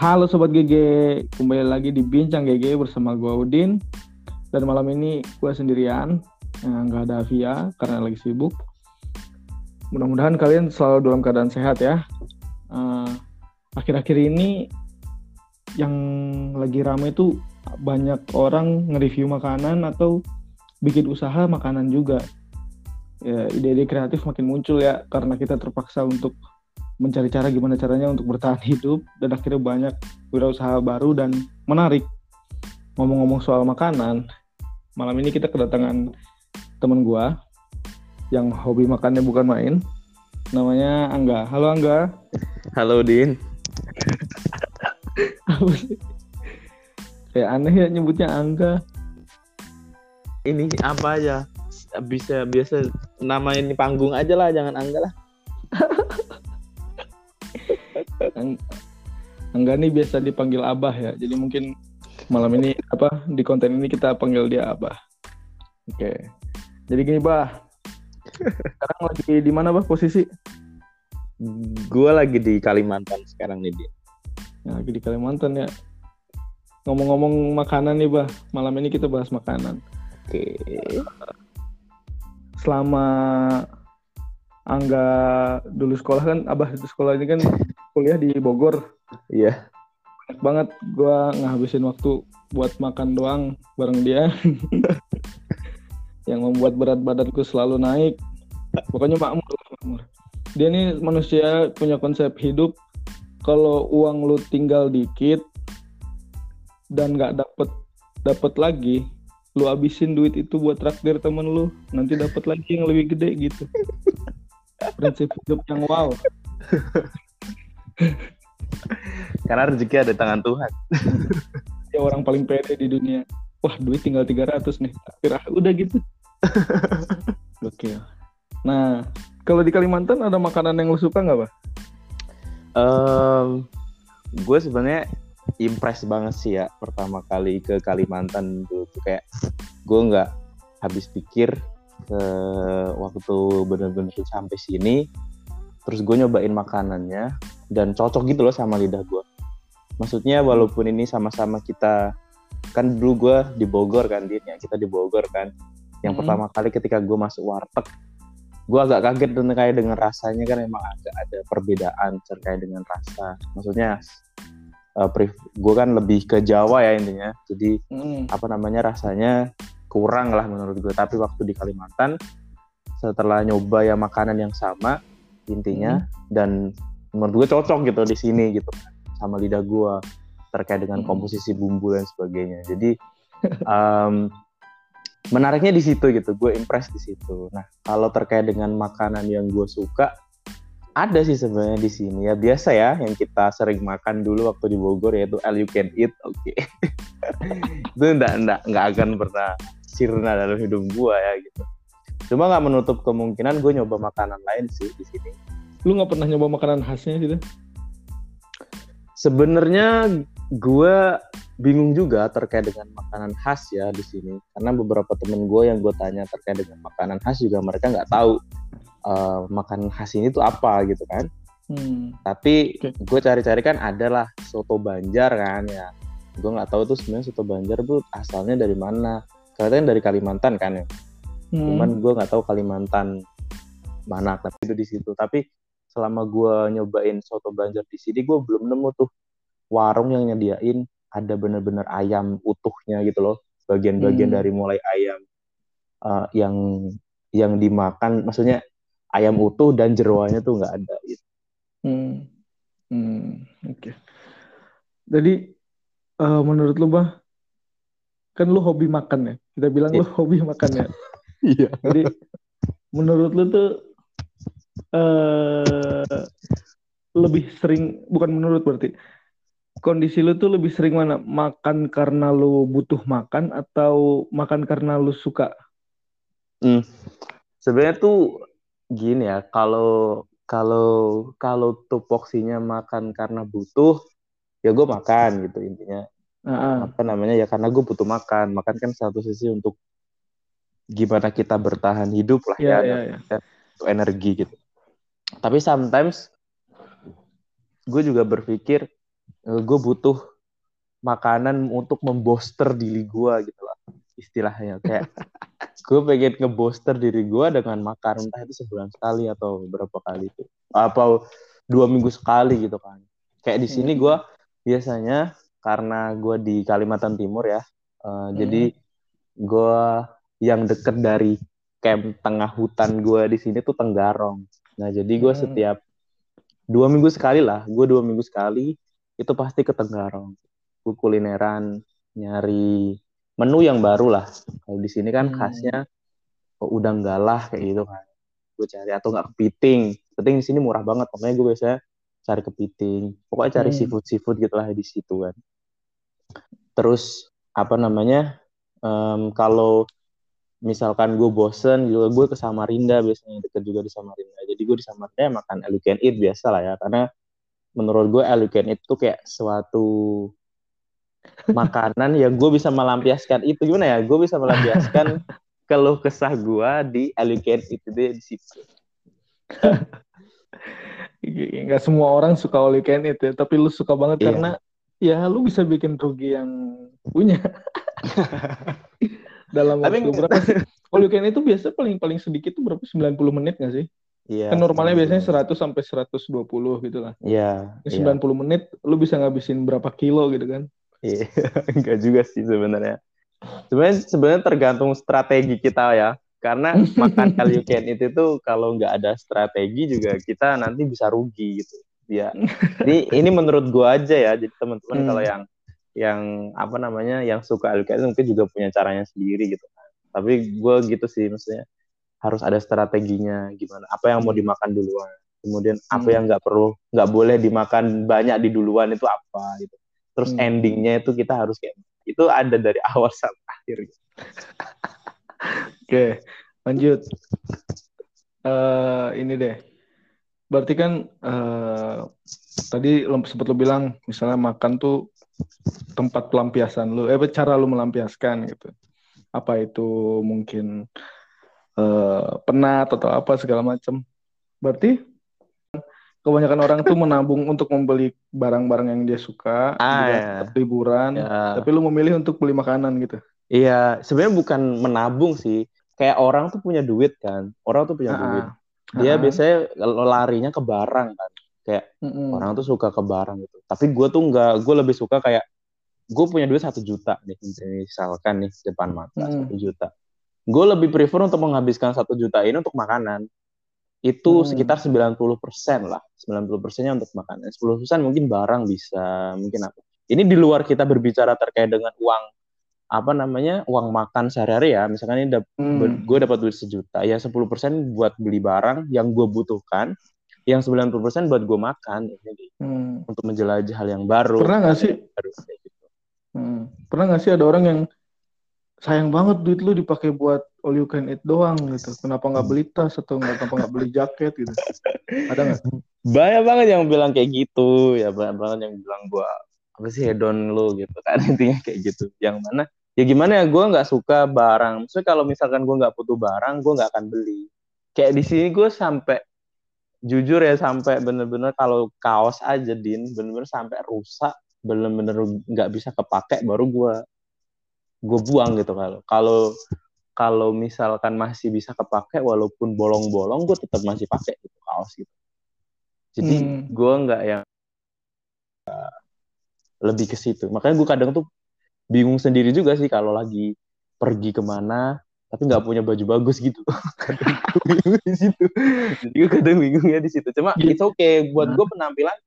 Halo Sobat GG, kembali lagi di Bincang GG bersama gue Udin. Dan malam ini gue sendirian, eh, nggak ada Via karena lagi sibuk. Mudah-mudahan kalian selalu dalam keadaan sehat ya. Eh, Akhir-akhir ini yang lagi rame itu banyak orang nge-review makanan atau bikin usaha makanan juga. Ya ide-ide kreatif makin muncul ya karena kita terpaksa untuk mencari cara gimana caranya untuk bertahan hidup dan akhirnya banyak wirausaha baru dan menarik. Ngomong-ngomong soal makanan, malam ini kita kedatangan teman gua yang hobi makannya bukan main. Namanya Angga. Halo Angga. Halo Din. Kayak aneh ya nyebutnya Angga. Ini apa aja? Bisa biasa nama ini panggung aja lah, jangan Angga lah. Angga nih biasa dipanggil Abah ya. Jadi mungkin malam ini apa di konten ini kita panggil dia Abah. Oke. Jadi gini, Bah. Sekarang lagi di mana, Bah, posisi? Gue lagi di Kalimantan sekarang nih Din. Ya, lagi di Kalimantan ya. Ngomong-ngomong makanan nih, Bah. Malam ini kita bahas makanan. Oke. Selama Angga dulu sekolah kan, Abah di sekolah ini kan kuliah di Bogor. Iya. Banyak banget gua ngabisin waktu buat makan doang bareng dia. yang membuat berat badanku selalu naik. Pokoknya makmur, makmur. Dia nih manusia punya konsep hidup kalau uang lu tinggal dikit dan nggak dapet dapet lagi, lu abisin duit itu buat traktir temen lu, nanti dapet lagi yang lebih gede gitu. Prinsip hidup yang wow. Karena rezeki ada di tangan Tuhan. Dia orang paling pede di dunia. Wah, duit tinggal 300 nih. Traktir ah, udah gitu. Gokil. Nah, kalau di Kalimantan ada makanan yang lu suka nggak, Pak? Em, gue sebenarnya impress banget sih ya pertama kali ke Kalimantan dulu tuh kayak gue nggak habis pikir ke waktu bener-bener sampai sini terus gue nyobain makanannya dan cocok gitu loh sama lidah gue maksudnya walaupun ini sama-sama kita kan dulu gue di Bogor kan Din ya kita di Bogor kan. Yang Hmm. pertama kali ketika gue masuk warteg gue agak kaget dan kayak dengan rasanya kan emang agak ada perbedaan terkait dengan rasa. Maksudnya gue kan lebih ke Jawa ya intinya. Jadi Hmm. apa namanya rasanya kurang lah menurut gue tapi waktu di Kalimantan setelah nyoba ya makanan yang sama intinya dan menurut gue cocok gitu di sini gitu sama lidah gue terkait dengan Hmm. komposisi bumbu dan sebagainya. Jadi em, menariknya di situ gitu gue impress di situ. Nah kalau terkait dengan makanan yang gue suka ada sih sebenarnya di sini. Ya biasa ya yang kita sering makan dulu waktu di Bogor yaitu all you can eat oke. Itu enggak enggak enggak akan pernah sirna dalam hidup gua ya gitu. Cuma nggak menutup kemungkinan gue nyoba makanan lain sih di sini Lu nggak pernah nyoba makanan khasnya gitu? sebenarnya gue bingung juga terkait dengan makanan khas ya di sini karena beberapa temen gue yang gue tanya terkait dengan makanan khas juga mereka nggak tahu eh, makanan khas ini tuh apa gitu kan Hmm. tapi Oke. gue cari-cari kan adalah soto Banjar kan ya gue nggak tahu tuh sebenarnya soto Banjar tuh asalnya dari mana katanya dari Kalimantan kan ya Hmm. cuman gue nggak tahu Kalimantan mana tapi itu di situ tapi selama gue nyobain soto Banjar di sini gue belum nemu tuh warung yang nyediain ada bener-bener ayam utuhnya gitu loh bagian-bagian Hmm. dari mulai ayam eh, yang yang dimakan maksudnya ayam utuh dan jeroannya tuh nggak ada gitu. Hmm. Hmm. Oke. Jadi eh, menurut lu bah, kan lu hobi makan ya? Kita bilang lu Iya. hobi makan ya. Iya. Jadi menurut lu tuh eh lebih sering bukan menurut berarti kondisi lu tuh lebih sering mana makan karena lu butuh makan atau makan karena lu suka? Hmm. Sebenarnya tuh gini ya, kalau kalau kalau tupoksinya makan karena butuh, ya gue makan gitu intinya. Ah. Apa namanya ya karena gue butuh makan. Makan kan satu sisi untuk gimana kita bertahan hidup lah Iya, ya, dan- iya. untuk energi gitu. Tapi sometimes gue juga berpikir gue butuh makanan untuk membooster diri gue gitu lah istilahnya. Kayak gue pengen ngebooster diri gue dengan makan entah itu sebulan sekali atau berapa kali itu apa dua minggu sekali gitu kan. Kayak di sini gue biasanya karena gue di Kalimantan Timur ya uh, hmm. jadi gue yang deket dari camp tengah hutan gue di sini tuh Tenggarong nah jadi gue hmm. setiap dua minggu sekali lah gue dua minggu sekali itu pasti ke Tenggarong gue kulineran nyari menu yang baru lah. Kalau di sini kan hmm. khasnya oh, udang galah kayak gitu kan. Gue cari atau nggak kepiting. Kepiting di sini murah banget. Makanya gue biasanya cari kepiting. Pokoknya cari hmm. seafood seafood gitulah di situ kan. Terus apa namanya? Um, kalau misalkan gue bosen juga gue ke Samarinda biasanya deket juga di Samarinda. Jadi gue di Samarinda ya makan all you can eat biasa lah ya. Karena menurut gue all you can eat tuh kayak suatu makanan yang gue bisa melampiaskan itu gimana ya gue bisa melampiaskan keluh kesah gue di elegant itu deh di situ nggak semua orang suka all you can eat ya tapi lu suka banget iya. karena ya lu bisa bikin rugi yang punya dalam waktu tapi, berapa sih all you can itu biasa paling paling sedikit tuh berapa 90 menit nggak sih Iya. Kan normalnya biasanya 100 sampai 120 gitu lah. Iya. 90 iya. menit lu bisa ngabisin berapa kilo gitu kan. Iya, enggak juga sih sebenarnya. Sebenarnya sebenarnya tergantung strategi kita ya. Karena makan kali you can eat itu kalau nggak ada strategi juga kita nanti bisa rugi gitu. Ya. Jadi ini menurut gua aja ya. Jadi teman-teman hmm. kalau yang yang apa namanya yang suka you mungkin juga punya caranya sendiri gitu kan. Tapi gua gitu sih maksudnya harus ada strateginya gimana apa yang mau hmm. dimakan duluan kemudian apa hmm. yang nggak perlu nggak boleh dimakan banyak di duluan itu apa gitu terus hmm. endingnya itu kita harus kayak itu ada dari awal sampai akhir gitu. oke lanjut uh, ini deh berarti kan uh, tadi sempat lo bilang misalnya makan tuh tempat pelampiasan lu eh cara lu melampiaskan gitu apa itu mungkin uh, penat atau apa segala macam berarti kebanyakan orang tuh menabung untuk membeli barang-barang yang dia suka, ah, ya. liburan, ya. tapi lu memilih untuk beli makanan gitu. Iya, sebenarnya bukan menabung sih. Kayak orang tuh punya duit kan, orang tuh punya ah, duit. Dia ah. biasanya larinya ke barang kan. Kayak mm -mm. orang tuh suka ke barang gitu. Tapi gue tuh nggak, gue lebih suka kayak gue punya duit satu juta nih, misalkan nih depan mata satu mm. juta. Gue lebih prefer untuk menghabiskan satu juta ini untuk makanan itu hmm. sekitar 90% lah. 90 persennya untuk makanan. 10 persen mungkin barang bisa, mungkin apa. Ini di luar kita berbicara terkait dengan uang apa namanya uang makan sehari-hari ya misalkan ini dap hmm. gue dapat duit sejuta ya 10% buat beli barang yang gue butuhkan yang 90% buat gue makan ini hmm. untuk menjelajah hal yang baru pernah nggak sih gitu. hmm. pernah nggak sih ada orang yang sayang banget duit lu dipakai buat all you can eat doang gitu. Kenapa nggak beli tas atau nggak kenapa nggak beli jaket gitu? Ada nggak? Banyak banget yang bilang kayak gitu, ya banyak banget yang bilang gua apa sih hedon lu gitu kan intinya kayak gitu. Yang mana ya gimana ya gue nggak suka barang. Maksudnya kalau misalkan gue nggak butuh barang, gue nggak akan beli. Kayak di sini gue sampai jujur ya sampai bener-bener kalau kaos aja din bener-bener sampai rusak bener-bener nggak bisa kepake baru gue gue buang gitu kalau kalau kalau misalkan masih bisa kepake walaupun bolong-bolong gue tetap masih pakai itu kaos gitu jadi hmm. gue nggak yang uh, lebih ke situ makanya gue kadang tuh bingung sendiri juga sih kalau lagi pergi ke mana tapi nggak punya baju bagus gitu. Kadang gue bingung di situ. Jadi gue kadang bingung ya di situ. Cuma itu oke okay. buat gue penampilan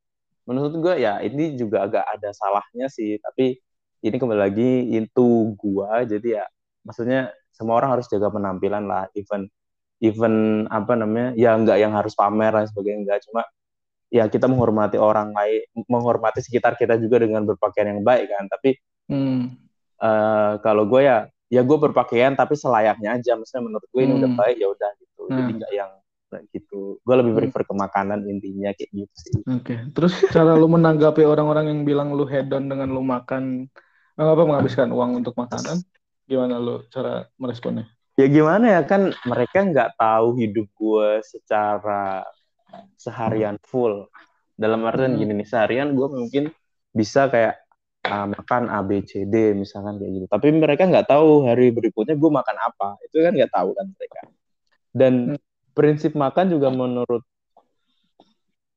menurut gue ya ini juga agak ada salahnya sih. Tapi ini kembali lagi itu gue jadi ya maksudnya semua orang harus jaga penampilan lah. Even even apa namanya ya nggak yang harus pamer dan sebagainya enggak cuma ya kita menghormati orang lain menghormati sekitar kita juga dengan berpakaian yang baik kan. Tapi hmm. uh, kalau gue ya ya gue berpakaian tapi selayaknya aja maksudnya menurut gue ini hmm. udah baik ya udah gitu hmm. jadi nggak yang gitu gue lebih hmm. prefer ke makanan intinya kayak gitu sih oke okay. terus cara lu menanggapi orang-orang yang bilang lu hedon dengan lu makan apa menghabiskan uang untuk makanan Gimana lo cara meresponnya? Ya gimana ya kan mereka nggak tahu hidup gue secara seharian full. Dalam artian hmm. gini nih seharian gue mungkin bisa kayak uh, makan A B C D misalkan kayak gitu. Tapi mereka nggak tahu hari berikutnya gue makan apa. Itu kan nggak tahu kan mereka. Dan hmm. prinsip makan juga menurut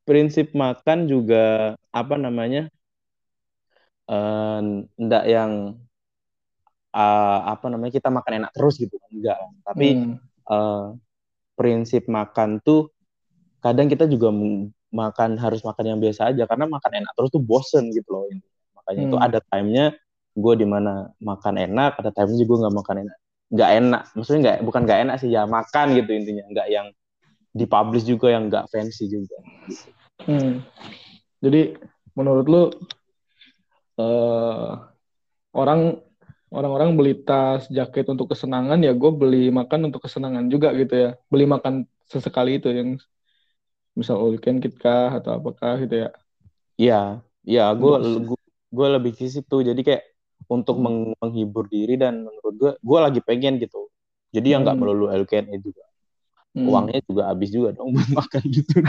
prinsip makan juga apa namanya uh, ndak yang uh, apa namanya kita makan enak terus gitu. Enggak tapi hmm. uh, prinsip makan tuh kadang kita juga makan harus makan yang biasa aja. Karena makan enak terus tuh bosen gitu loh makanya hmm. itu ada timenya gue di mana makan enak ada timenya juga nggak makan enak. Nggak enak maksudnya nggak bukan nggak enak sih ya makan gitu intinya. Nggak yang dipublish juga yang nggak fancy juga. Hmm. jadi menurut lu uh, orang orang-orang beli tas jaket untuk kesenangan ya gue beli makan untuk kesenangan juga gitu ya. Beli makan sesekali itu yang misal all can kah atau apakah gitu ya. Iya iya gue gue lebih ke situ jadi kayak untuk hmm. menghibur diri dan menurut gue gue lagi pengen gitu jadi yang nggak hmm. melulu LKN juga hmm. uangnya juga habis juga dong buat makan gitu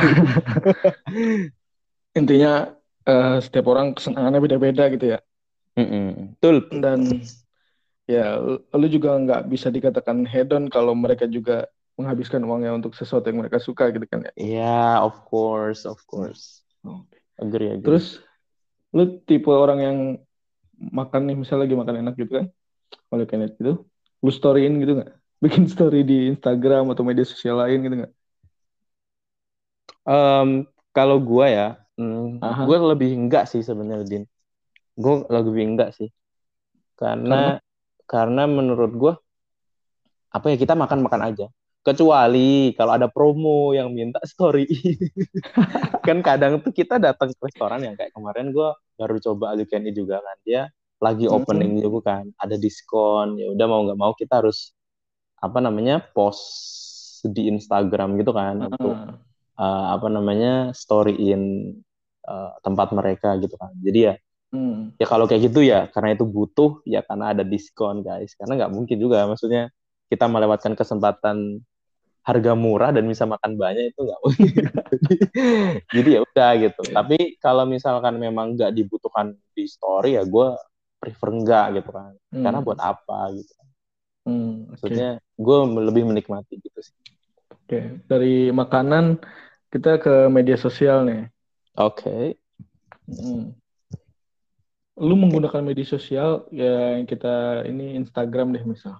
intinya uh, setiap orang kesenangannya beda-beda gitu ya Mm-mm. betul dan ya lu juga nggak bisa dikatakan hedon kalau mereka juga menghabiskan uangnya untuk sesuatu yang mereka suka gitu kan ya iya yeah, of course of course okay. agree, agree terus lu tipe orang yang makan nih misalnya lagi makan enak gitu kan oleh Kenneth gitu lu storyin gitu nggak? Bikin story di Instagram atau media sosial lain gitu nggak? Um, kalau gua ya mm, gue lebih enggak sih sebenarnya din. Gue lebih enggak sih. Karena, karena karena menurut gue apa ya kita makan makan aja kecuali kalau ada promo yang minta story kan kadang tuh kita datang ke restoran yang kayak kemarin gue baru coba Alukendi juga kan dia lagi opening mm -hmm. juga kan ada diskon ya udah mau nggak mau kita harus apa namanya post di Instagram gitu kan uh -huh. untuk uh, apa namanya storyin uh, tempat mereka gitu kan jadi ya Hmm. Ya kalau kayak gitu ya karena itu butuh ya karena ada diskon guys. Karena nggak mungkin juga maksudnya kita melewatkan kesempatan harga murah dan bisa makan banyak itu nggak mungkin. Jadi ya udah gitu. Yeah. Tapi kalau misalkan memang nggak dibutuhkan di story ya gue prefer enggak gitu kan. Hmm. Karena buat apa gitu. Hmm, Maksudnya okay. gue lebih menikmati gitu sih. Oke, okay. dari makanan kita ke media sosial nih. Oke. Okay. Hmm lu menggunakan media sosial ya yang kita ini Instagram deh misal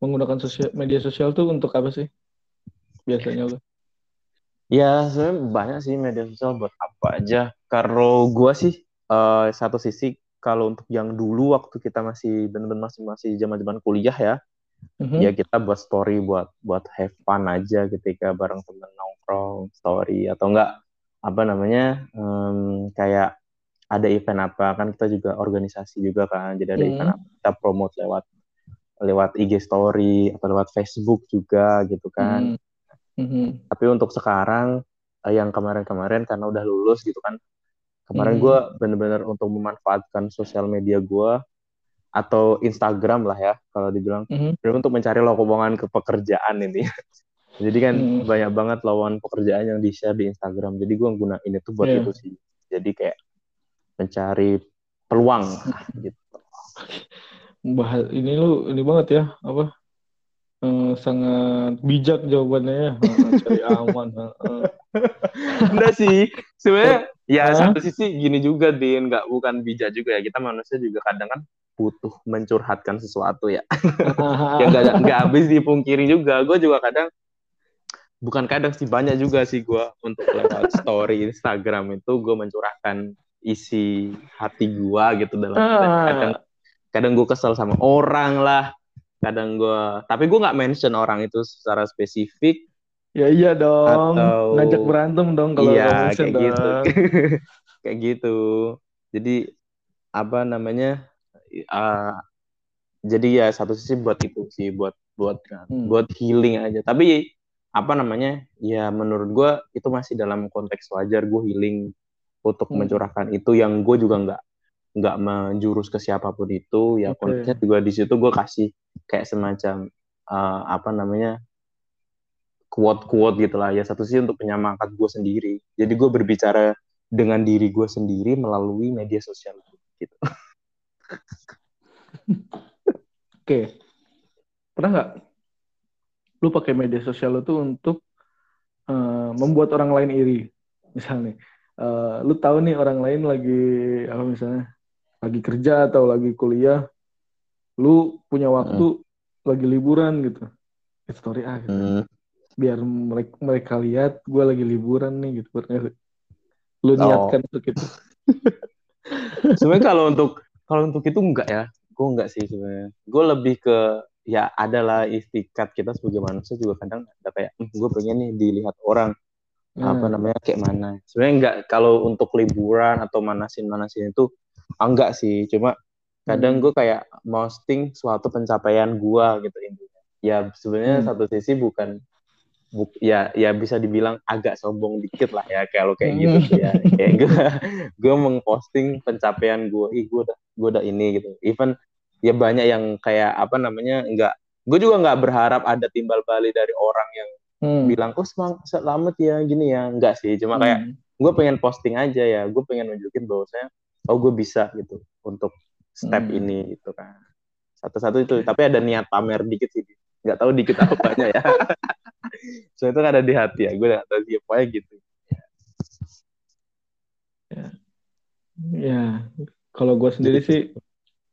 menggunakan sosial media sosial tuh untuk apa sih biasanya lu ya sebenarnya banyak sih media sosial buat apa aja kalau gua sih uh, satu sisi kalau untuk yang dulu waktu kita masih benar-benar masih masih zaman-zaman kuliah ya mm-hmm. ya kita buat story buat buat have fun aja ketika bareng temen nongkrong story atau enggak apa namanya um, kayak ada event apa kan kita juga organisasi juga kan jadi ada hmm. event apa kita promote lewat lewat IG story atau lewat Facebook juga gitu kan hmm. Hmm. tapi untuk sekarang eh, yang kemarin-kemarin karena udah lulus gitu kan kemarin hmm. gue bener-bener untuk memanfaatkan sosial media gue atau Instagram lah ya kalau dibilang hmm. untuk mencari lowongan ke pekerjaan ini jadi kan hmm. banyak banget lowongan pekerjaan yang di share di Instagram jadi gue guna ini tuh buat yeah. itu sih jadi kayak mencari peluang gitu. Bahas ini lu ini banget ya apa eh, sangat bijak jawabannya ya cari aman. Enggak sih sebenarnya ya satu sisi gini juga din nggak bukan bijak juga ya kita manusia juga kadang kan butuh mencurhatkan sesuatu ya yang nggak nggak habis dipungkiri juga gue juga kadang bukan kadang sih banyak juga sih gue untuk lewat story Instagram itu gue mencurahkan isi hati gua gitu dalam ah. kadang kadang gue kesel sama orang lah kadang gua tapi gua nggak mention orang itu secara spesifik ya iya dong atau ngajak berantem dong kalau iya, kayak dong. gitu kayak gitu jadi apa namanya uh, jadi ya satu sisi buat itu sih buat buat hmm. buat healing aja tapi apa namanya ya menurut gue itu masih dalam konteks wajar gue healing untuk hmm. mencurahkan itu yang gue juga nggak nggak menjurus ke siapa pun itu ya okay. juga di situ gue kasih kayak semacam uh, apa namanya quote quote gitulah ya satu sih untuk penyemangat gue sendiri jadi gue berbicara dengan diri gue sendiri melalui media sosial gitu. Oke, pernah nggak lu pakai media sosial lu tuh untuk uh, membuat orang lain iri, misalnya, uh, lu tahu nih orang lain lagi apa misalnya lagi kerja atau lagi kuliah, lu punya waktu hmm. lagi liburan gitu, story ah gitu. Hmm. Biar mereka, mereka lihat gue lagi liburan nih gitu, pernah lu oh. niatkan untuk itu? sebenarnya kalau untuk kalau untuk itu enggak ya gue enggak sih sebenarnya gue lebih ke ya adalah istikat kita sebagai manusia juga kadang ada kayak hm, gue pengen nih dilihat orang hmm. apa namanya kayak mana sebenarnya enggak kalau untuk liburan atau manasin manasin itu enggak sih cuma kadang hmm. gue kayak posting suatu pencapaian gue gitu intinya ya sebenarnya hmm. satu sisi bukan buk, ya ya bisa dibilang agak sombong dikit lah ya kalau kayak gitu hmm. ya kayak gue gue mengposting pencapaian gue ih gue udah gue udah ini gitu even ya banyak yang kayak apa namanya enggak gue juga nggak berharap ada timbal balik dari orang yang hmm. bilang oh semang selamat ya gini ya enggak sih cuma hmm. kayak gue pengen posting aja ya gue pengen nunjukin bahwasanya oh gue bisa gitu untuk step hmm. ini gitu kan satu-satu itu tapi ada niat pamer dikit sih nggak tahu dikit apa banyak ya so itu kan ada di hati ya gue nggak tahu siapa ya gitu ya, ya. kalau gue sendiri sih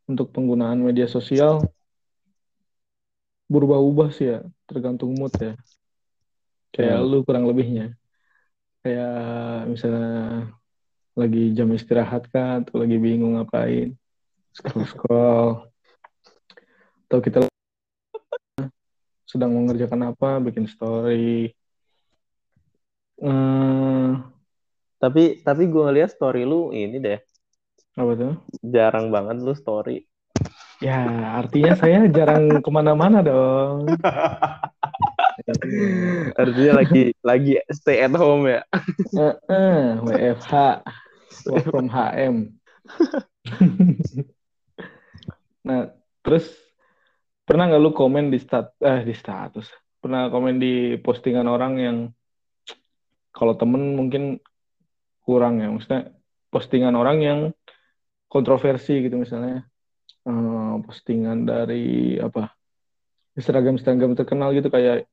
untuk penggunaan media sosial berubah-ubah sih ya tergantung mood ya kayak hmm. lu kurang lebihnya kayak misalnya lagi jam istirahat kan atau lagi bingung ngapain scroll scroll atau kita sedang mengerjakan apa, bikin story. Hmm, tapi tapi gue ngeliat story lu ini deh. Apa tuh? Jarang banget lu story. Ya, artinya saya jarang ke mana-mana dong. artinya lagi lagi stay at home ya. Uh, uh, WFH, work from HM. nah, terus pernah nggak lu komen di stat eh di status pernah komen di postingan orang yang kalau temen mungkin kurang ya maksudnya postingan orang yang kontroversi gitu misalnya uh, postingan dari apa Instagram Instagram terkenal gitu kayak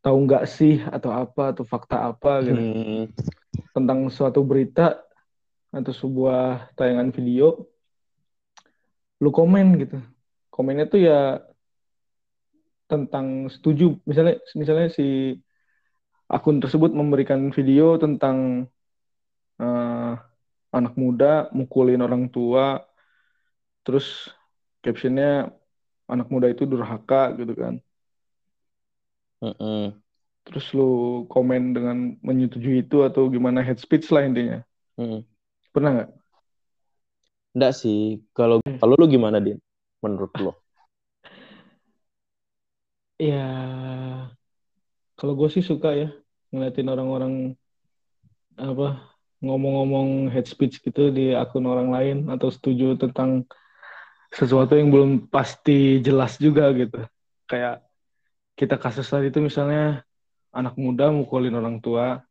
tahu nggak sih atau apa atau fakta apa gitu hmm. tentang suatu berita atau sebuah tayangan video lu komen gitu komennya tuh ya tentang setuju misalnya misalnya si akun tersebut memberikan video tentang uh, anak muda mukulin orang tua terus captionnya anak muda itu durhaka gitu kan uh -uh. terus lu komen dengan menyetujui itu atau gimana head speech lah intinya uh. Pernah nggak? Enggak sih. Kalau kalau lu gimana din? Menurut lo Ya, kalau gue sih suka ya ngeliatin orang-orang apa ngomong-ngomong head speech gitu di akun orang lain atau setuju tentang sesuatu yang belum pasti jelas juga gitu. Kayak kita kasus tadi itu misalnya anak muda mukulin orang tua,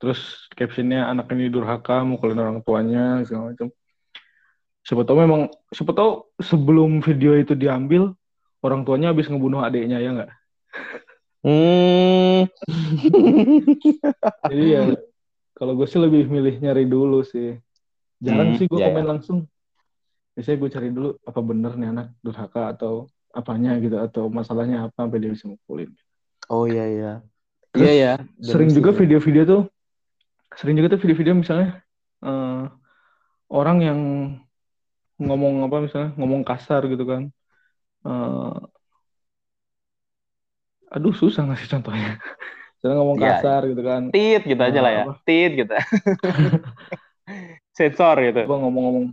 terus captionnya anak ini durhaka mukulin orang tuanya segala macam. Siapa tahu memang siapa tahu sebelum video itu diambil orang tuanya habis ngebunuh adiknya ya nggak? Hmm. Jadi ya kalau gue sih lebih milih nyari dulu sih. Jarang hmm, sih gue yeah, komen yeah. langsung. Biasanya gue cari dulu apa bener nih anak durhaka atau apanya gitu atau masalahnya apa sampai dia bisa mukulin. Oh iya iya. Iya ya. Sering juga video-video tuh sering juga tuh video-video misalnya uh, orang yang ngomong apa misalnya ngomong kasar gitu kan uh, aduh susah ngasih contohnya. Jangan ngomong ya, kasar gitu kan tit gitu aja lah ya apa? tit gitu. Sensor gitu. Apa ngomong-ngomong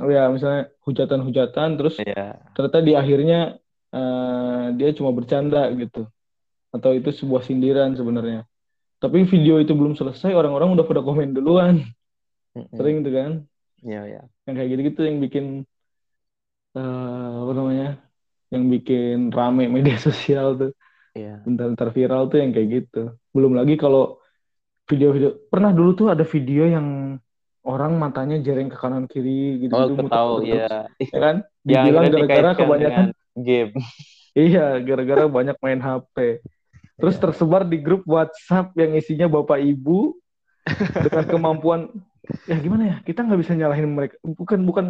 oh ya misalnya hujatan-hujatan terus ya. ternyata di akhirnya uh, dia cuma bercanda gitu. Atau itu sebuah sindiran sebenarnya tapi video itu belum selesai orang-orang udah pada komen duluan mm-hmm. sering tuh kan Iya, ya. Yang kayak gitu-gitu yang bikin uh, apa namanya? yang bikin rame media sosial tuh. Iya. Bentar-bentar viral tuh yang kayak gitu. Belum lagi kalau video-video pernah dulu tuh ada video yang orang matanya jereng ke kanan kiri gitu Oh, gitu aku tahu ya. ya kan dibilang gara-gara kebanyakan game. iya gara-gara banyak main HP terus Iya. tersebar di grup WhatsApp yang isinya bapak ibu dengan kemampuan ya gimana ya? Kita nggak bisa nyalahin mereka. Bukan bukan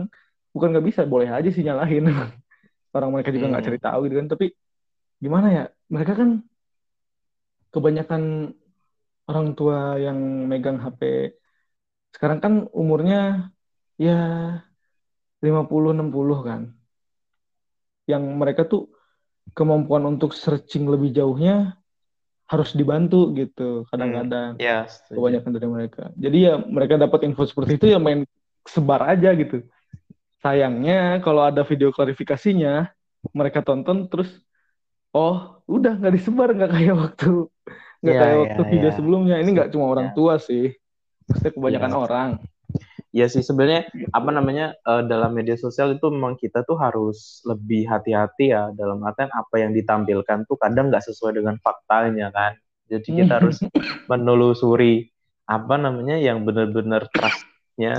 bukan nggak bisa. Boleh aja sih nyalahin. Orang mereka juga nggak Hmm. cari tahu gitu kan. Tapi gimana ya? Mereka kan kebanyakan orang tua yang megang HP sekarang kan umurnya ya 50 60 kan. Yang mereka tuh kemampuan untuk searching lebih jauhnya harus dibantu gitu kadang-kadang Ya, setuju. kebanyakan dari mereka. Jadi ya mereka dapat info seperti itu ya main sebar aja gitu. Sayangnya kalau ada video klarifikasinya mereka tonton terus oh udah nggak disebar nggak kayak waktu nggak Ya, kayak ya, waktu video ya. sebelumnya. Ini nggak cuma orang tua sih, maksudnya kebanyakan Ya. orang. Ya sih sebenarnya apa namanya eh, dalam media sosial itu memang kita tuh harus lebih hati-hati ya dalam artian apa yang ditampilkan tuh kadang nggak sesuai dengan faktanya kan. Jadi kita harus menelusuri apa namanya yang benar-benar trustnya,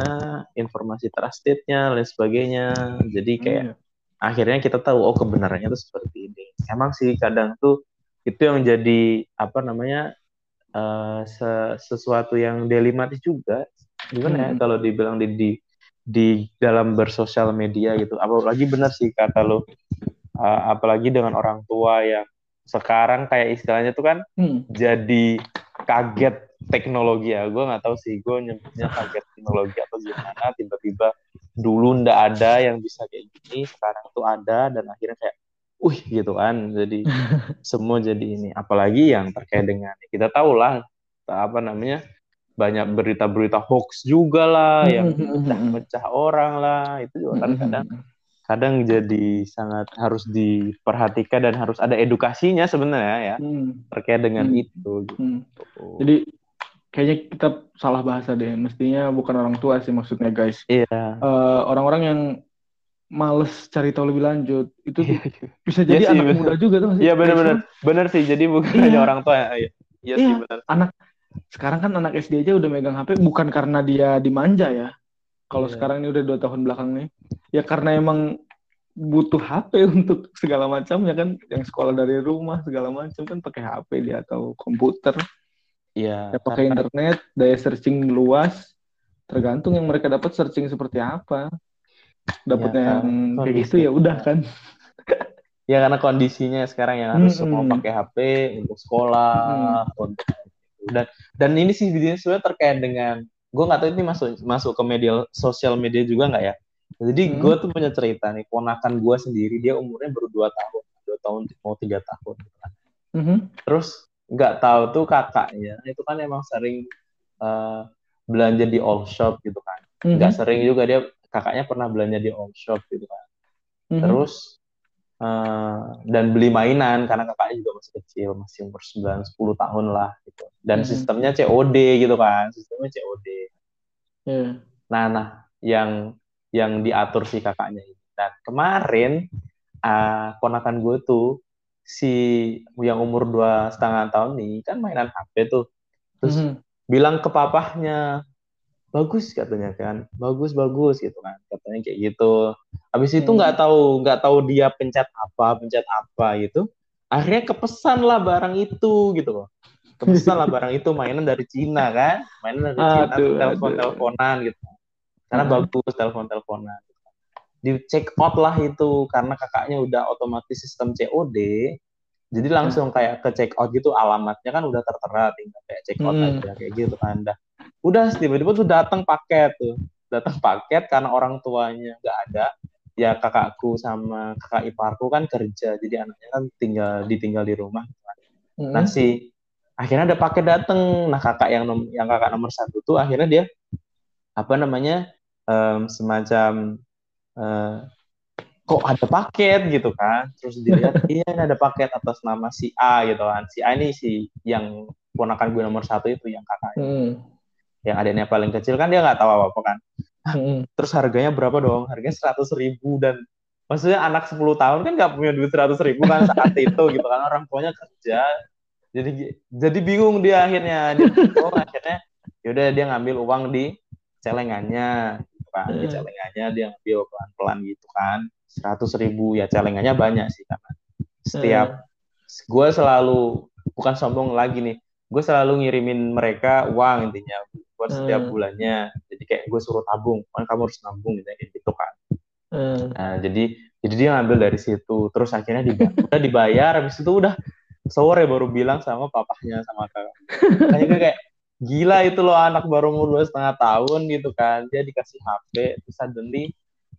informasi trustednya, lain sebagainya. Jadi kayak Iya. akhirnya kita tahu oh kebenarannya tuh seperti ini. Emang sih kadang tuh itu yang jadi apa namanya eh, se- sesuatu yang dilematis juga. Gimana ya Hmm. kalau dibilang di, di di dalam bersosial media gitu. Apalagi benar sih kata lo. eh, apalagi dengan orang tua yang sekarang kayak istilahnya tuh kan Hmm. jadi kaget teknologi ya gue nggak tahu sih gue nyebutnya kaget teknologi atau gimana tiba-tiba dulu ndak ada yang bisa kayak gini sekarang tuh ada dan akhirnya kayak wih gitu kan jadi semua jadi ini apalagi yang terkait dengan kita tahu lah apa namanya banyak berita-berita hoax juga lah yang Hmm. pecah-pecah orang lah itu juga kan kadang kadang jadi sangat harus diperhatikan dan harus ada edukasinya sebenarnya ya Hmm. terkait dengan Hmm. itu gitu. Hmm. Jadi kayaknya kita salah bahasa deh. Mestinya bukan orang tua sih maksudnya guys. Iya. Eh, orang-orang yang males cari tahu lebih lanjut itu tuh bisa Iya jadi sih, anak bener. muda juga tuh Iya benar-benar benar sih. Jadi bukan Iya. hanya orang tua ya. Iya, iya sih Iya. benar. anak sekarang kan anak SD aja udah megang HP bukan karena dia dimanja ya. Kalau Iya. sekarang ini udah dua tahun belakang nih, ya karena emang butuh HP untuk segala macam ya kan, yang sekolah dari rumah segala macam kan pakai HP dia atau komputer, Iya. ya pakai karena- internet, daya searching luas, tergantung yang mereka dapat searching seperti apa. Dapatnya Ya, yang kayak gitu ya udah kan. Ya karena kondisinya sekarang yang harus Mm-mm. semua pakai HP untuk sekolah, untuk dan dan ini sih videonya sebenarnya terkait dengan gue nggak tahu ini masuk masuk ke media sosial media juga nggak ya. Jadi Hmm. gue tuh punya cerita nih, ponakan gue sendiri dia umurnya baru dua tahun, dua tahun mau tiga tahun. gitu kan. Mhm. Terus nggak tahu tuh kakaknya itu kan emang sering eh, belanja di all shop gitu kan. Nggak sering juga dia kakaknya pernah belanja di all shop gitu kan. Mhm. Terus eh, dan beli mainan karena kakaknya juga masih kecil, masih umur 9 10 tahun lah gitu. Dan Mhm. sistemnya COD gitu kan, sistemnya COD. Iya. Nah, nah yang yang diatur si kakaknya ini. Dan kemarin ah, ponakan gue tuh si yang umur dua setengah tahun nih kan mainan HP tuh. Terus Mhm. bilang ke papahnya bagus katanya kan. Bagus bagus gitu kan. Katanya kayak gitu. Habis itu Hmm. nggak tahu nggak tahu dia pencet apa pencet apa gitu. Akhirnya kepesan lah barang itu gitu loh. Kepesan lah barang itu mainan dari Cina kan. Mainan dari Cina telepon teleponan gitu. Karena Hmm. bagus telepon teleponan di check out lah itu karena kakaknya udah otomatis sistem COD jadi langsung kayak ke check out gitu alamatnya kan udah tertera tinggal kayak check out Hmm. aja kayak gitu kan. Dah udah tiba-tiba tuh datang paket tuh. Datang paket karena orang tuanya nggak ada. Ya kakakku sama kakak iparku kan kerja jadi anaknya kan tinggal ditinggal di rumah. Mhm. nah si akhirnya ada paket datang. Nah kakak yang nom- yang kakak nomor satu tuh akhirnya dia apa namanya em, semacam eh, kok ada paket gitu kan? Terus dilihat iya ini ada paket atas nama si A gitu kan. Si A ini si yang ponakan gue nomor satu itu yang kakaknya. Mhm. Yang adiknya paling kecil kan dia nggak tahu apa apa kan terus harganya berapa dong? Harganya seratus ribu dan maksudnya anak 10 tahun kan nggak punya duit seratus ribu kan saat itu gitu kan. Orang tuanya kerja. Jadi jadi bingung dia akhirnya. Dia oh, akhirnya yaudah dia ngambil uang di celengannya gitu kan. Di celengannya dia ngambil pelan pelan gitu kan. seratus ribu ya celengannya banyak sih karena setiap gue selalu bukan sombong lagi nih gue selalu ngirimin mereka uang intinya buat setiap bulannya. Jadi kayak gue suruh tabung kan kamu harus nabung gitu, gitu kan. Nah jadi jadi dia ngambil dari situ. Terus akhirnya dibayar, udah dibayar habis itu udah sore baru bilang sama papahnya sama kakak. Makanya gue kayak gila itu loh anak baru umur dua setengah tahun gitu kan. Dia dikasih HP terus suddenly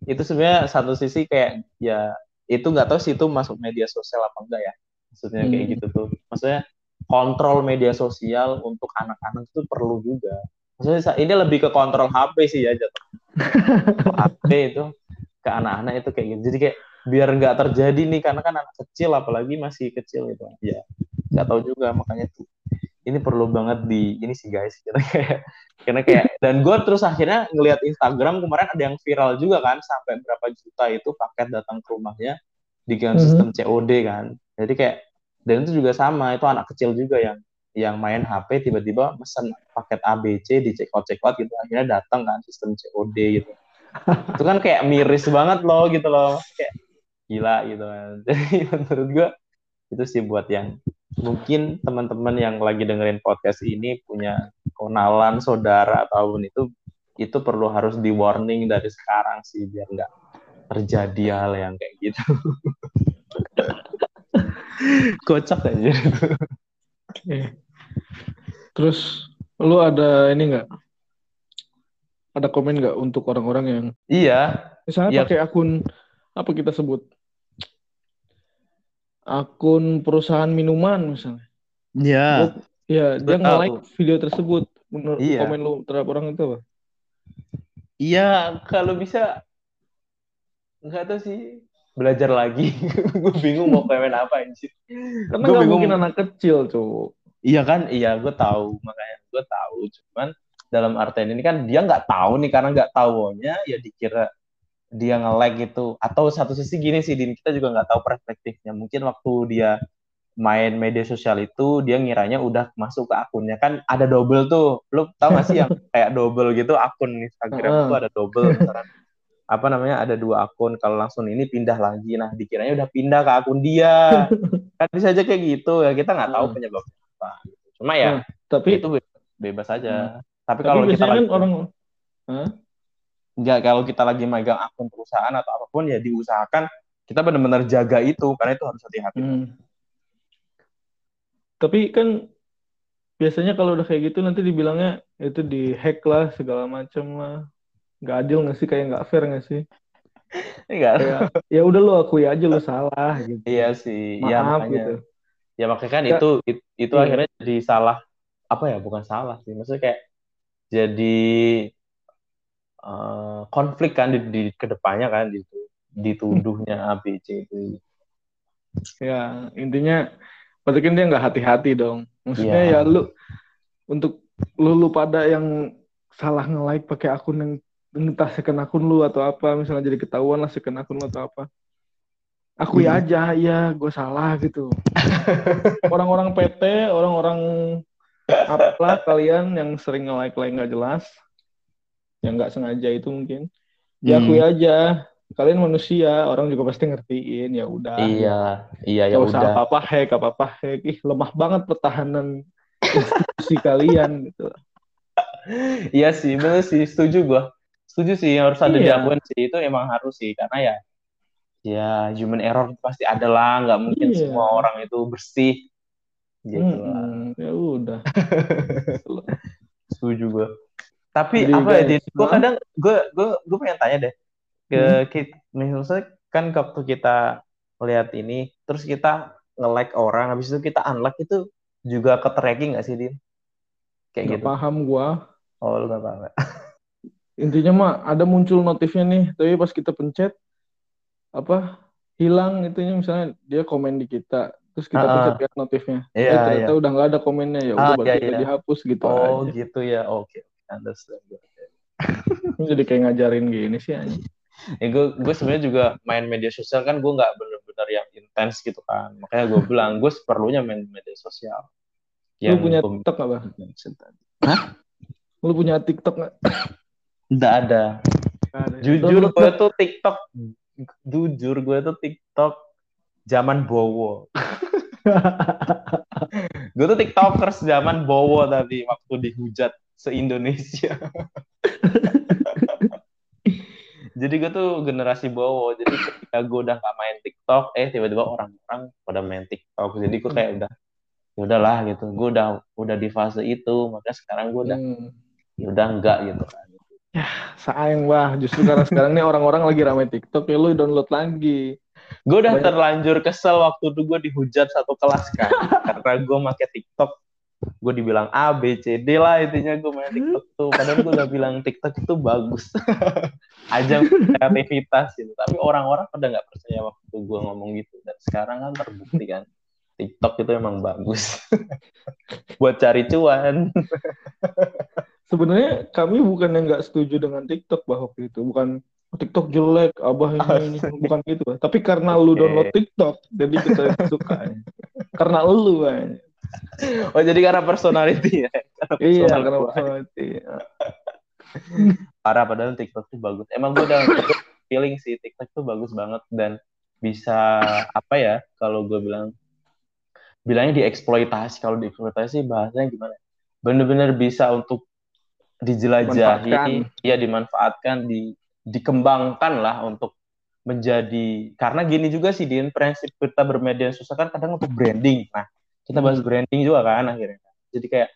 itu sebenarnya satu sisi kayak ya itu nggak tahu sih itu masuk media sosial apa enggak ya. Maksudnya kayak hmm. gitu tuh. Maksudnya kontrol media sosial untuk anak-anak itu perlu juga maksudnya ini lebih ke kontrol HP sih ya jatuh HP itu ke anak-anak itu kayak gitu. Jadi kayak biar nggak terjadi nih karena kan anak kecil apalagi masih kecil gitu. Ya nggak tahu juga makanya tuh ini perlu banget di ini sih guys karena kayak karena kayak dan gue terus akhirnya ngelihat Instagram kemarin ada yang viral juga kan sampai berapa juta itu paket datang ke rumahnya dengan -hmm. sistem COD kan. Jadi kayak dan itu juga sama itu anak kecil juga yang yang main HP tiba-tiba pesan paket ABC di check out check out gitu akhirnya datang kan sistem COD gitu. Itu kan kayak miris banget loh gitu loh kayak gila gitu kan. Jadi menurut gue itu sih buat yang mungkin teman-teman yang lagi dengerin podcast ini punya kenalan saudara ataupun itu itu perlu harus di warning dari sekarang sih biar nggak terjadi hal yang kayak gitu. Kocak aja. Eh. Terus lu ada ini nggak ada komen nggak untuk orang-orang yang iya misalnya iya. pakai akun apa kita sebut akun perusahaan minuman misalnya. Iya. Ya, dia nge-like video tersebut. Menurut iya. komen lu terhadap orang itu apa? Iya, kalau bisa enggak tahu sih belajar lagi. gue bingung mau komen apa anjir. Karena gak bingung. mungkin anak kecil, cowok. Iya kan, iya gue tahu. Makanya gue tahu. Cuman dalam artian ini kan dia nggak tahu nih karena nggak tahunya ya dikira dia nge-lag gitu. Atau satu sisi gini sih Din kita juga nggak tahu perspektifnya. Mungkin waktu dia main media sosial itu dia ngiranya udah masuk ke akunnya. Kan ada double tuh. Lu tau gak sih yang kayak double gitu? Akun Instagram itu ada double misalkan. Apa namanya? Ada dua akun. Kalau langsung ini pindah lagi. Nah dikiranya udah pindah ke akun dia. Kan bisa aja kayak gitu. Ya kita nggak tahu penyebabnya apa cuma ya tapi itu bebas aja tapi, tapi kalau kita kan lagi, orang huh? nggak kalau kita lagi megang akun perusahaan atau apa pun ya diusahakan kita benar-benar jaga itu karena itu harus hati-hati. Hmm. Tapi kan biasanya kalau udah kayak gitu nanti dibilangnya itu di hack lah segala macam lah. Nggak adil nggak sih kayak nggak fair nggak sih? Enggak. ya udah lo akui aja lo salah gitu. Iya sih. Ya, Maaf ya, makanya, gitu. Ya makanya kan itu itu, itu iya. akhirnya jadi salah apa ya bukan salah sih. Maksudnya kayak jadi uh, konflik kan di, di ke depannya kan di dituduhnya ABC itu. Ya intinya berarti kan dia nggak hati-hati dong. Maksudnya ya. ya lu untuk lu, lu pada yang salah nge-like pakai akun yang entah second akun lu atau apa misalnya jadi ketahuan lah second akun lu atau apa aku ya aja ya gue salah gitu. Orang-orang PT orang-orang apalah kalian yang sering nge-like like nggak jelas yang nggak sengaja itu mungkin. Ya hmm. aja kalian manusia orang juga pasti ngertiin ya udah. Iya iya ya udah apa apa hack apa apa hack ih lemah banget pertahanan institusi kalian gitu. Iya sih benar sih setuju gua. Setuju sih harus ada iya. diakui sih itu emang harus sih karena ya ya human error pasti ada lah nggak mungkin iya. semua orang itu bersih gitu hmm, ya udah setuju gua tapi Jadi, apa ya, guys, ya, gue kadang gue gue gue pengen tanya deh ke hmm. kita, misalnya kan waktu kita lihat ini, terus kita nge-like orang, habis itu kita unlike itu juga ke tracking gak sih Din? Kayak gak gitu. paham gue. Oh lu gak paham ya? Intinya mah ada muncul notifnya nih, tapi pas kita pencet apa hilang itunya misalnya dia komen di kita terus kita uh, pencet lihat notifnya iya, eh, ternyata iya. udah nggak ada komennya ya udah uh, berarti iya, iya. dihapus gitu oh aja. gitu ya oke okay understand jadi kayak ngajarin gini sih aja ya gue gue sebenarnya juga main media sosial kan gue nggak bener-bener yang intens gitu kan makanya gue bilang gue seperlunya main media sosial Lu punya TikTok nggak, Bang? Hah? Lu punya TikTok nggak? Nggak ada. Jujur Download gue tuh TikTok, jujur gue tuh TikTok zaman bowo. gue tuh tiktokers zaman bowo tadi waktu dihujat se Indonesia. Jadi gue tuh generasi bowo. Jadi ketika gue udah gak main TikTok, eh tiba-tiba orang-orang pada main TikTok. Jadi gue kayak udah, ya udahlah gitu. Gue udah udah di fase itu. Makanya sekarang gue udah, Hmm. ya udah enggak gitu kan. Sayang bah, justru karena sekarang nih orang-orang lagi ramai TikTok ya lu download lagi. Gue udah Banyak- terlanjur kesel waktu itu gue dihujat satu kelas kan. Karena gue make TikTok, gue dibilang A, B, C, D lah intinya gue main TikTok tuh. Padahal gue udah bilang TikTok itu bagus. Ajang kreativitas gitu. Tapi orang-orang pada nggak percaya waktu gue ngomong gitu. Dan sekarang kan terbukti kan. TikTok itu emang bagus. Buat cari cuan. Sebenarnya kami bukan yang nggak setuju dengan TikTok bah waktu itu, bukan "Oh, TikTok jelek, abah ini, ini. bukan gitu. Bah. Tapi karena lu download TikTok, jadi kita suka. karena lu, bah. Oh jadi karena personality ya. Karena Iya, personal karena personality. parah padahal TikTok tuh bagus. Emang gue udah feeling sih TikTok tuh bagus banget dan bisa apa ya kalau gue bilang bilangnya dieksploitasi kalau dieksploitasi bahasanya gimana? Bener-bener bisa untuk dijelajahi, ya dimanfaatkan, di dikembangkan lah untuk menjadi karena gini juga sih Din prinsip kita bermedia sosial kan kadang untuk branding. Nah, kita bahas Hmm. branding juga kan akhirnya. Jadi kayak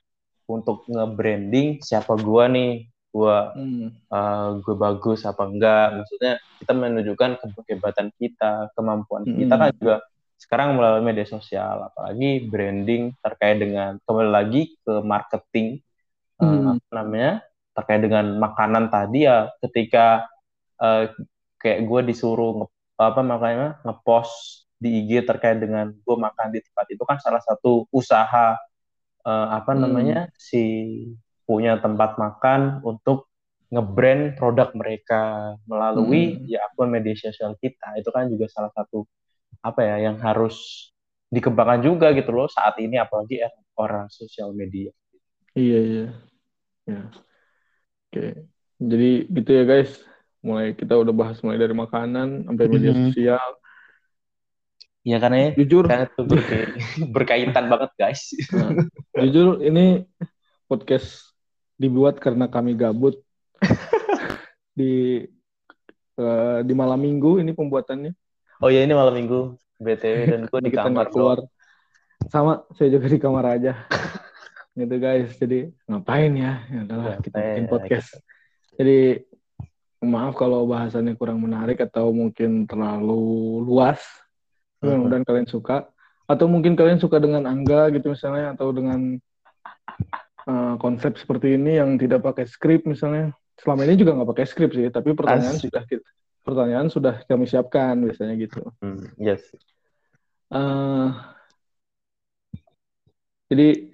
untuk nge-branding siapa gua nih, gua Hmm. uh, gue bagus apa enggak maksudnya kita menunjukkan kehebatan kita kemampuan kita Hmm. kan juga sekarang melalui media sosial apalagi branding terkait dengan kembali lagi ke marketing Hmm. apa namanya terkait dengan makanan tadi ya ketika uh, kayak gue disuruh nge, apa makanya ngepost di IG terkait dengan gue makan di tempat itu kan salah satu usaha uh, apa Hmm. namanya si punya tempat makan untuk nge-brand produk mereka melalui Hmm. ya akun media sosial kita itu kan juga salah satu apa ya yang harus dikembangkan juga gitu loh saat ini apalagi era orang sosial media. Iya, iya. Ya. Oke. Jadi gitu ya guys. Mulai kita udah bahas mulai dari makanan sampai media Mhm. sosial. Ya karena ya Jujur, karena itu berkaitan banget guys. Nah, jujur ini podcast dibuat karena kami gabut di eh, di malam minggu ini pembuatannya. Oh ya ini malam minggu BTW dan gue di kamar keluar. Sama, saya juga di kamar aja. gitu guys. Jadi ngapain ya? Ya udahlah kita bikin ya, podcast. Jadi maaf kalau bahasannya kurang menarik atau mungkin terlalu luas. Mudah-mudahan kalian suka. Atau mungkin kalian suka dengan Angga gitu misalnya atau dengan uh, konsep seperti ini yang tidak pakai skrip misalnya. Selama ini juga nggak pakai skrip sih, tapi pertanyaan Asik. sudah kita pertanyaan sudah kami siapkan biasanya gitu. Hmm, yes. Eh, jadi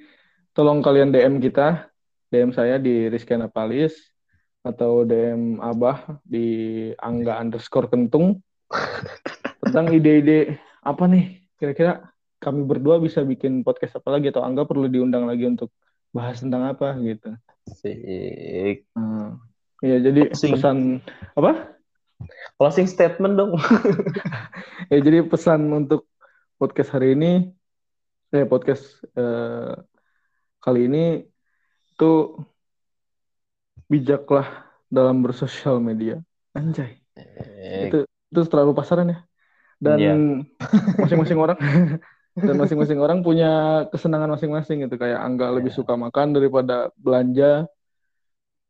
tolong kalian DM kita, DM saya di Rizky Napalis atau DM Abah di Angga underscore Kentung tentang ide-ide apa nih kira-kira kami berdua bisa bikin podcast apa lagi atau Angga perlu diundang lagi untuk bahas tentang apa gitu. Sik. Hmm. Iya jadi Closing. pesan apa? Closing statement dong. Ya jadi pesan untuk podcast hari ini, eh podcast eh, kali ini tuh bijaklah dalam bersosial media. Anjay, itu itu terlalu pasaran ya. Dan Iya. masing-masing orang dan masing-masing orang punya kesenangan masing-masing gitu. Kayak Angga lebih Iya. suka makan daripada belanja.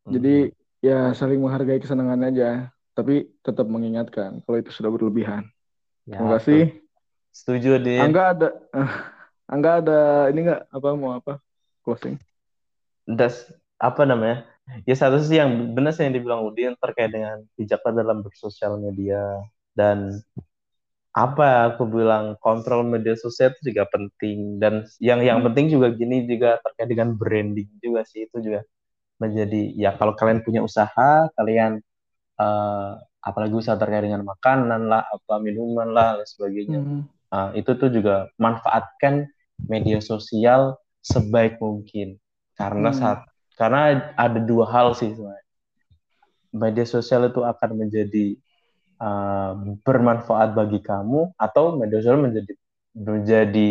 Jadi ya saling menghargai kesenangan aja, tapi tetap mengingatkan kalau itu sudah berlebihan. Ya, Terima kasih. Setuju deh. Angga ada Angga ada ini nggak apa mau apa closing? das apa namanya ya satu sih yang benar sih yang dibilang Udin terkait dengan bijaklah dalam bersosial media dan apa aku bilang kontrol media sosial itu juga penting dan yang yang Hmm. penting juga gini juga terkait dengan branding juga sih itu juga menjadi ya kalau kalian punya usaha kalian eh, apalagi usaha terkait dengan makanan lah apa minuman lah dan sebagainya Hmm. Nah, itu tuh juga manfaatkan media sosial sebaik mungkin. Karena Hmm. saat karena ada dua hal sih sebenarnya. Media sosial itu akan menjadi uh, bermanfaat bagi kamu atau media sosial menjadi menjadi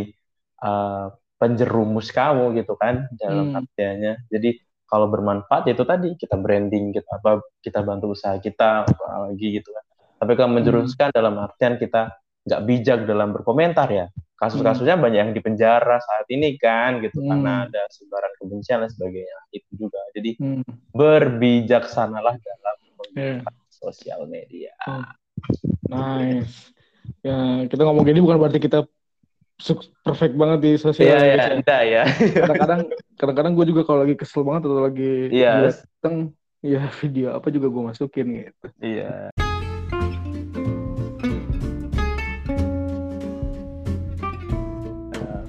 uh, penjerumus kamu gitu kan dalam Hmm. artiannya. Jadi kalau bermanfaat itu tadi kita branding kita apa kita bantu usaha kita apalagi gitu kan. Tapi kalau menjerumuskan dalam artian kita nggak bijak dalam berkomentar ya kasus-kasusnya banyak yang dipenjara saat ini kan gitu Hmm. karena ada sebaran kebencian dan sebagainya itu juga jadi Hmm. berbijaksanalah dalam Yeah. menggunakan sosial media Nice. Ya, kita ngomong gini bukan berarti kita perfect banget di sosial iya ya media. enggak ya Kadang-kadang kadang-kadang gue juga kalau lagi kesel banget atau lagi Iya. dateng ya video apa juga gue masukin gitu. iya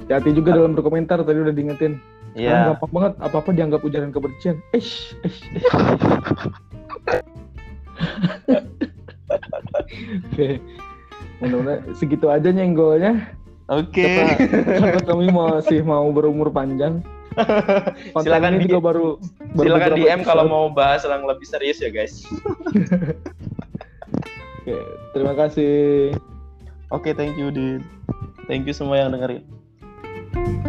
Hati-hati juga dalam berkomentar tadi udah diingetin. Iya gampang banget apa-apa dianggap ujaran kebencian. Eish, eish. Oke. Mudah-mudahan segitu aja nyenggolnya. oke Karena, karena kami masih mau berumur panjang. Konten Silakan ini di- juga baru, baru silakan DM kalau mau bahas yang lebih serius ya guys Oke, terima kasih. oke thank you Din thank you semua yang dengerin thank you